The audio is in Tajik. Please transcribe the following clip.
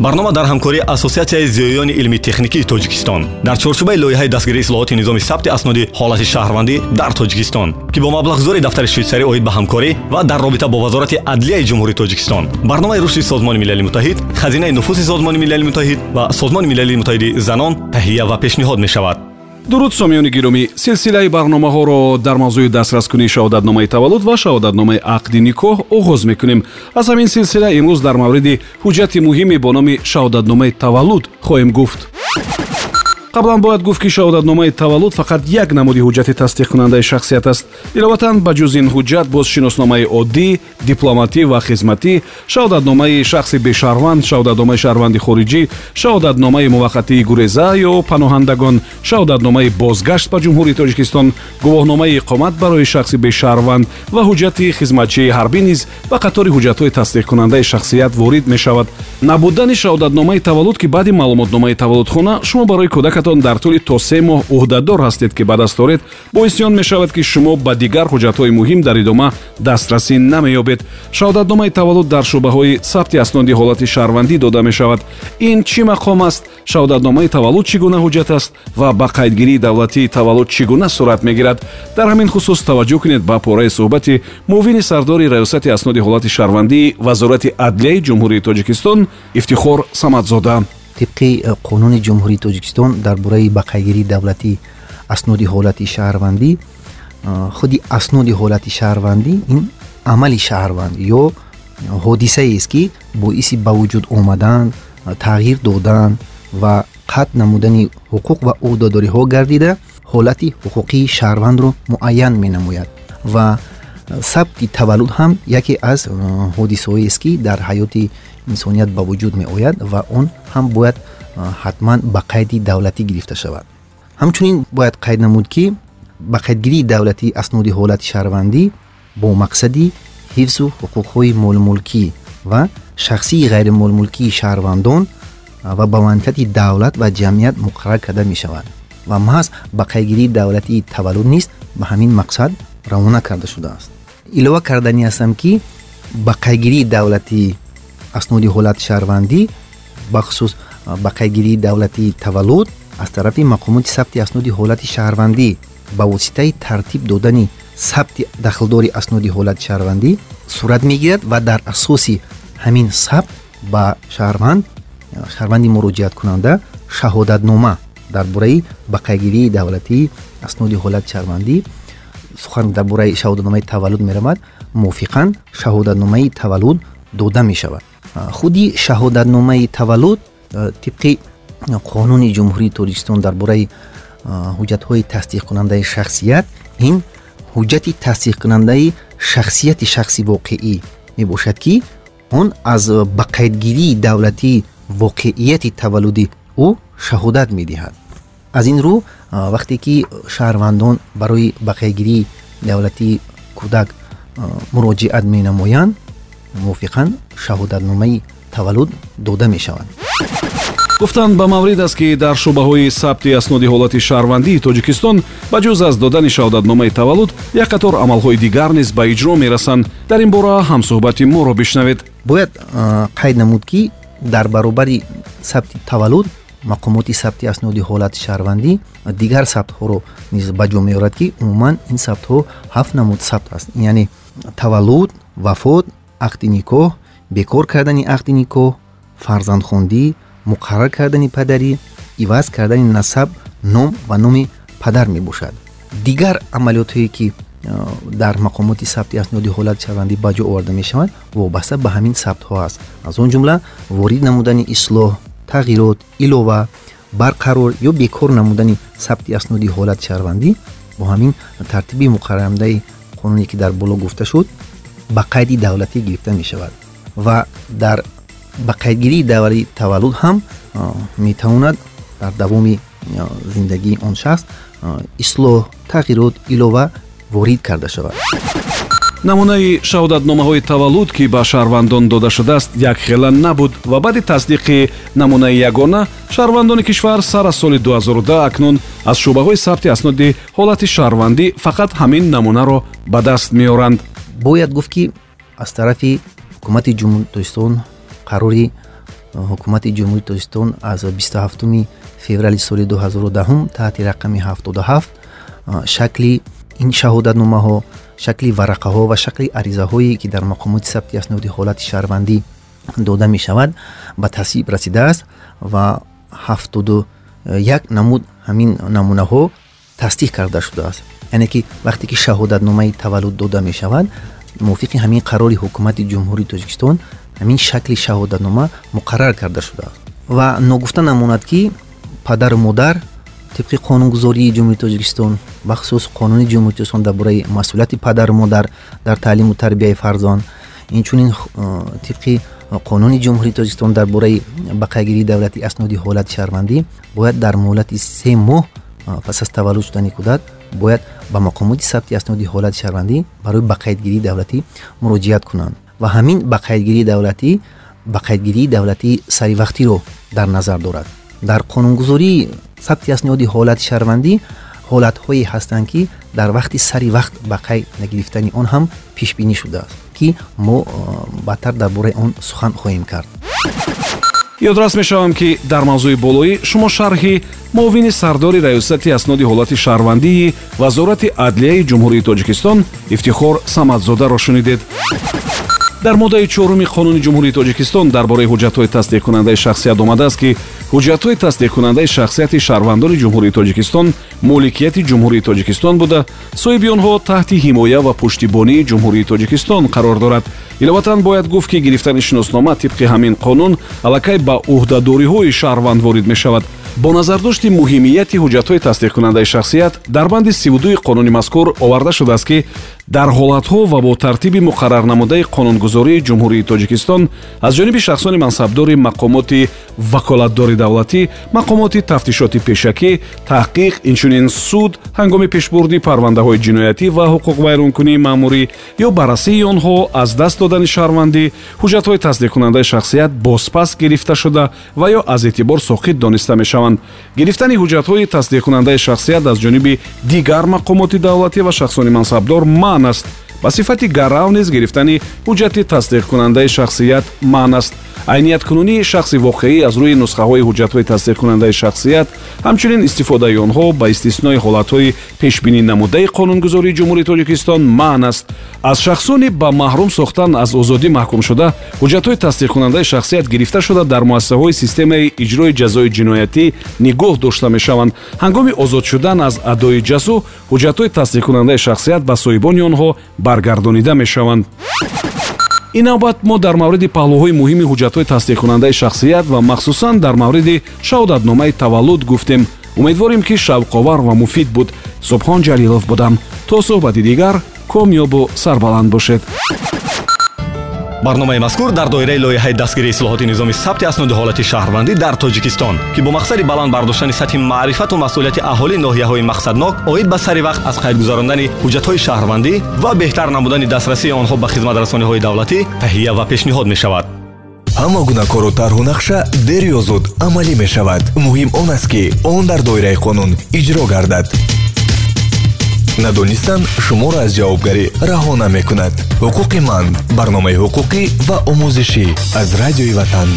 барнома дар ҳамкории ассотсиатсияи зиёёни илми техникии тоҷикистон. Дар чорчӯбаи лоиҳаи дастгирии ислоҳоти низоми сабти асноди ҳолати шаҳрвандӣ дар тоҷикистон ки бо маблағгузори дафтари швейтсарӣ оид ба ҳамкорӣ ва дар робита бо вазорати адлияи ҷумҳурии тоҷикистон. Барномаи рушди созмони милали муттаҳид хазинаи нуфузи созмони милали муттаҳид ва созмони милалии муттаҳиди занон таҳия ва пешниҳод мешавад дуруд сомиёни гиромӣ. Силсилаи барномаҳоро дар мавзӯи дастраскунии шаҳодатномаи таваллуд ва шаҳодатномаи ақди никоҳ оғоз мекунем. Аз ҳамин силсила имрӯз дар мавриди ҳуҷҷати муҳиме бо номи шаҳодатномаи таваллуд хоҳем гуфт қаблан бояд гуфт ки шаҳодатномаи таваллуд фақат як намуди ҳуҷҷати тасдиқкунандаи шахсият аст. Иловатан ба ҷуз ин ҳуҷҷат боз шиносномаи оддӣ дипломатӣ ва хизматӣ шаҳодатномаи шахси бешаҳрванд шаҳодатномаи шаҳрванди хориҷӣ шаҳодатномаи муваққатии гуреза ё паноҳандагон шаҳодатномаи бозгашт ба ҷумҳурии тоҷикистон гувоҳномаи иқомат барои шахси бешаҳрванд ва ҳуҷҷати хизматчии ҳарбӣ низ ба қатори ҳуҷҷатҳои тасдиқкунандаи шахсият ворид мешавад. Набудани шаҳодатномаи таваллуд ки баъди маълумотномаи таваллудхона шумо барои кӯдакат ҳуҷҷататон дар тӯли то се моҳ ӯҳдадор ҳастед ки ба даст доред боиси он мешавад ки шумо ба дигар ҳуҷҷатҳои муҳим дар идома дастрасӣ намеёбед. шаҳодатномаи таваллуд дар шӯъбаҳои сабти асноди ҳолати шаҳрвандӣ дода мешавад. ин чӣ мақом аст? шаҳодатномаи таваллуд чӣ гуна ҳуҷҷат аст? ва ба қайдгирии давлатии таваллуд чӣ гуна сурат мегирад? дар ҳамин хусус таваҷҷӯҳ кунед ба пораи суҳбати муовини сардори раёсати асноди ҳолати шаҳрвандии вазорати адлияи ҷумҳурии тоҷикистон ифтихор самадзода тибқи э, қонуни ҷумҳурии тоҷикистон дар бораи ба қайгирии давлатӣ асноди ҳолати шаҳрвандӣ э, худи асноди ҳолати шаҳрвандӣ ин амали шаҳрванд ё ҳодисаест ки боиси ба вуҷуд омадан тағйир додан ва қатъ намудани ҳуқуқ ва ӯҳдодориҳо гардида ҳолати ҳуқуқии шаҳрвандро муайян менамояд. Ва э, сабти таваллуд ҳам яке аз ҳодисаҳоест ки дар ҳаёти инсоният ба вуҷуд меояд ва он ҳам бояд ҳатман ба қайди давлатӣ гирифта шавад ҳамчунин бояд қайд намуд ки ба қайдгирии давлатӣ асноди ҳолати шаҳрвандӣ бо мақсади ҳифзу ҳуқуқҳои молмулкӣ ва шахсии ғайримолмулкии шаҳрвандон ва ба манфиати давлат ва ҷамъият муқаррар карда мешавад ва маҳз ба қайдгирии давлатии таваллуд низ ба ҳамин мақсад равона карда шудааст илова кардани ҳастам ки ба қайдгирии давлати асноди ҳолати шаҳрвандӣ бахусус ба қайдгирии давлати таваллуд аз тарафи мақомоти сабти асноди ҳолати шаҳрвандӣ ба воситаи тартиб додани сабти дахлдори асноди ҳолати шаҳрвандӣ сурат мегирад ва дар асоси ҳамин сабт ба шаҳрванд шаҳрванди муроҷиаткунанда шаҳодатнома дар бораи ба қайдгирии давлатии асноди ҳолати шаҳрвандӣ сухан дар бораи шаҳодатномаи таваллуд меравад мувофиқан шаҳодатномаи таваллуд дода мешавад худи шаҳодатномаи таваллуд тибқи қонуни ҷумҳурии тоҷикистон дар бораи ҳуҷҷатҳои тасдиқкунандаи шахсият ин ҳуҷҷати тасдиқкунандаи шахсияти шахси воқеӣ мебошад ки он аз ба қайдгирии давлатии воқеияти таваллуди ӯ шаҳодат медиҳад. Аз ин рӯ вақте ки шаҳрвандон барои ба қайдгирии давлатии кӯдак муроҷиат менамоянд мувофиқан шаҳодатномаи таваллуд дода мешаванд гуфтанд ба маврид аст ки дар шӯъбаҳои сабти асноди ҳолати шаҳрвандии тоҷикистон ба ҷуз аз додани шаҳодатномаи таваллуд як қатор амалҳои дигар низ ба иҷро мерасанд. Дар ин бора ҳамсӯҳбати моро бишнавед. Бояд қайд намуд ки дар баробари сабти таваллуд мақомоти сабти асноди ҳолати шаҳрвандӣ дигар сабтҳоро низ ба ҷо меорад ки умуман ин сабтҳо ҳафт намуд сабт аст. Яъне таваллуд вафот ақди никоҳ бекор кардани ақди никоҳ фарзандхондӣ муқаррар кардани падарӣ иваз кардани насаб ном ва номи падар мебошад. Дигар амалиётҳое ки дар мақомоти сабти асноди ҳолати шаҳрвандӣ ба ҷо оварда мешаванд вобаста ба ҳамин сабтҳо аст. Аз он ҷумла ворид намудани ислоҳ тағйирот илова барқарор ё бекор намудани сабти асноди ҳолати шаҳрвандӣ бо ҳамин тартиби муқаррарамдаи қонуне ки дар боло гуфта шуд ба қайди давлатӣ гирифта мешавад ва дар ба қайдгирии давлати таваллуд ҳам метавонад дар давоми зиндагии он шахс ислоҳ тағйирот илова ворид карда шавад. Намунаи шаҳодатномаҳои таваллуд ки ба шаҳрвандон дода шудааст якхела набуд ва баъди тасдиқи намунаи ягона шаҳрвандони кишвар сар аз соли 2010 акнун аз шӯъбаҳои сабти асноди ҳолати шаҳрвандӣ фақат ҳамин намунаро ба даст меоранд бояд гуфт ки аз тарафи ҳукумати ҷумҳурии тоҷикистон қарори ҳукумати ҷумҳурии тоҷикистон аз 27 феврали соли 2010 таҳти рақами 77 шакли ин шаҳодатномаҳо шакли варақаҳо ва шакли аризаҳое ки дар мақомоти сабти асноди ҳолати шаҳрвандӣ дода мешавад ба тасвиб расидааст ва ҳафтоду як намуд ҳамин намунаҳо тасдиқ карда шудааст. Яъне ки вақте ки шаҳодатномаи таваллуд дода мешавад мувофиқи ҳамин қарори ҳукумати ҷумҳурии тоҷикистон ҳамин шакли шаҳодатнома муқаррар карда шудааст ва ногуфта намонад ки падару модар тибқи қонунгузории ҷумҳурии тоҷикистон бахусус қонуни ҷумҳурии тоҷикистон дар бораи масъулияти падару модар дар таълиму тарбияи фарзанд инчунин э, тибқи қонуни ҷумҳурии тоҷикистон дар бораи бақаягирии давлати асноди ҳолати шаҳрвандӣ бояд дар муҳлати се моҳ э, пас аз таваллуд шудани кӯдак бояд ба мақомоти сабти асноди ҳолати шаҳрвандӣ барои бақаидгирии давлатӣ муроҷиат кунанд. Ва ҳамин бақаидгирии давлатӣ бақаидгирии давлати саривақтиро дар назар дорад. Дар қонунгузории сабти асноди ҳолати шаҳрвандӣ ҳолатҳое ҳастанд ки дар вақти сари вақт ба қай нагирифтани он ҳам пешбинӣ шудааст ки мо баъдтар дар бораи он сухан хоҳем кард ёдрас мешавам ки дар мавзӯи болоӣ шумо шарҳи муовини сардори раёсати асноди ҳолати шаҳрвандии вазорати адлияи ҷумҳурии тоҷикистон ифтихор самадзодаро шунидед дар моддаи чоруми қонуни ҷумҳурии тоҷикистон дар бораи ҳуҷҷатҳои тасдиқкунандаи шахсият омадааст ки ҳуҷҷатҳои тасдиқкунандаи шахсияти шаҳрвандони ҷумҳурии тоҷикистон моликияти ҷумҳурии тоҷикистон буда. Соҳиби онҳо таҳти ҳимоя ва пуштибонии ҷумҳурии тоҷикистон қарор дорад. Иловатан бояд гуфт ки гирифтани шиноснома тибқи ҳамин қонун аллакай ба ӯҳдадориҳои шаҳрванд ворид мешавад. Бо назардошти муҳимияти ҳуҷҷатҳои тасдиқкунандаи шахсият дар банди сивдуи қонуни мазкур оварда шудааст ки дар ҳолатҳо ва бо тартиби муқаррарнамудаи қонунгузории ҷумҳурии тоҷикистон аз ҷониби шахсони мансабдори мақомоти ваколатдори давлатӣ мақомоти тафтишоти пешакӣ таҳқиқ инчунин суд ҳангоми пешбурди парвандаҳои ҷиноятӣ ва ҳуқуқвайронкунии маъмурӣ ё баррасии онҳо аз даст додани шаҳрвандӣ ҳуҷҷатҳои тасдиқкунандаи шахсият бозпас гирифта шуда ва ё аз эътибор соқит дониста мешаванд. Гирифтани ҳуҷҷатҳои тасдиқкунандаи шахсият аз ҷониби дигар мақомоти давлатӣ ва шахсони мансабдор маън аст ба сифати гарав низ гирифтани ҳуҷҷати тасдиқкунандаи шахсият маън аст айнияткунунии шахси воқеӣ аз рӯи нусхаҳои ҳуҷҷатҳои тасдиқкунандаи шахсият ҳамчунин истифодаи онҳо ба истиснои ҳолатҳои пешбинӣ намудаи қонунгузории ҷумҳурии тоҷикистон маън аст. Аз шахсони ба маҳрум сохтан аз озодӣ маҳкумшуда ҳуҷҷатҳои тасдиқкунандаи шахсият гирифта шуда дар муассисаҳои системаи иҷрои ҷазои ҷиноятӣ нигоҳ дошта мешаванд. Ҳангоми озод шудан аз адои ҷазо ҳуҷҷатҳои тасдиқкунандаи шахсият ба соҳибони онҳо баргардонида мешаванд ин навбат мо дар мавриди паҳлӯҳои муҳими ҳуҷҷатҳои тасдиқкунандаи шахсият ва махсусан дар мавриди шаҳодатномаи таваллуд гуфтем. Умедворем ки шавқовар ва муфид буд. Субҳон ҷалилов будам. То суҳбати дигар комёбу сарбаланд бошед барномаи мазкур дар доираи лоиҳаи дастгирии ислоҳоти низоми сабти асноди ҳолати шаҳрвандӣ дар тоҷикистон ки бо мақсади баланд бардоштани сатҳи маърифату масъулияти аҳолии ноҳияҳои мақсаднок оид ба сари вақт аз қайд гузарондани ҳуҷҷатҳои шаҳрвандӣ ва беҳтар намудани дастрасии онҳо ба хизматрасониҳои давлатӣ таҳия ва пешниҳод мешавад. Ҳама гуна кору тарҳу нақша дер ё зуд амалӣ мешавад. Муҳим он аст ки он дар доираи қонун иҷро гардад надонистан шуморо аз ҷавобгарӣ раҳона мекунад. Ҳуқуқи ман барномаи ҳуқуқӣ ва омӯзишӣ аз радиои ватан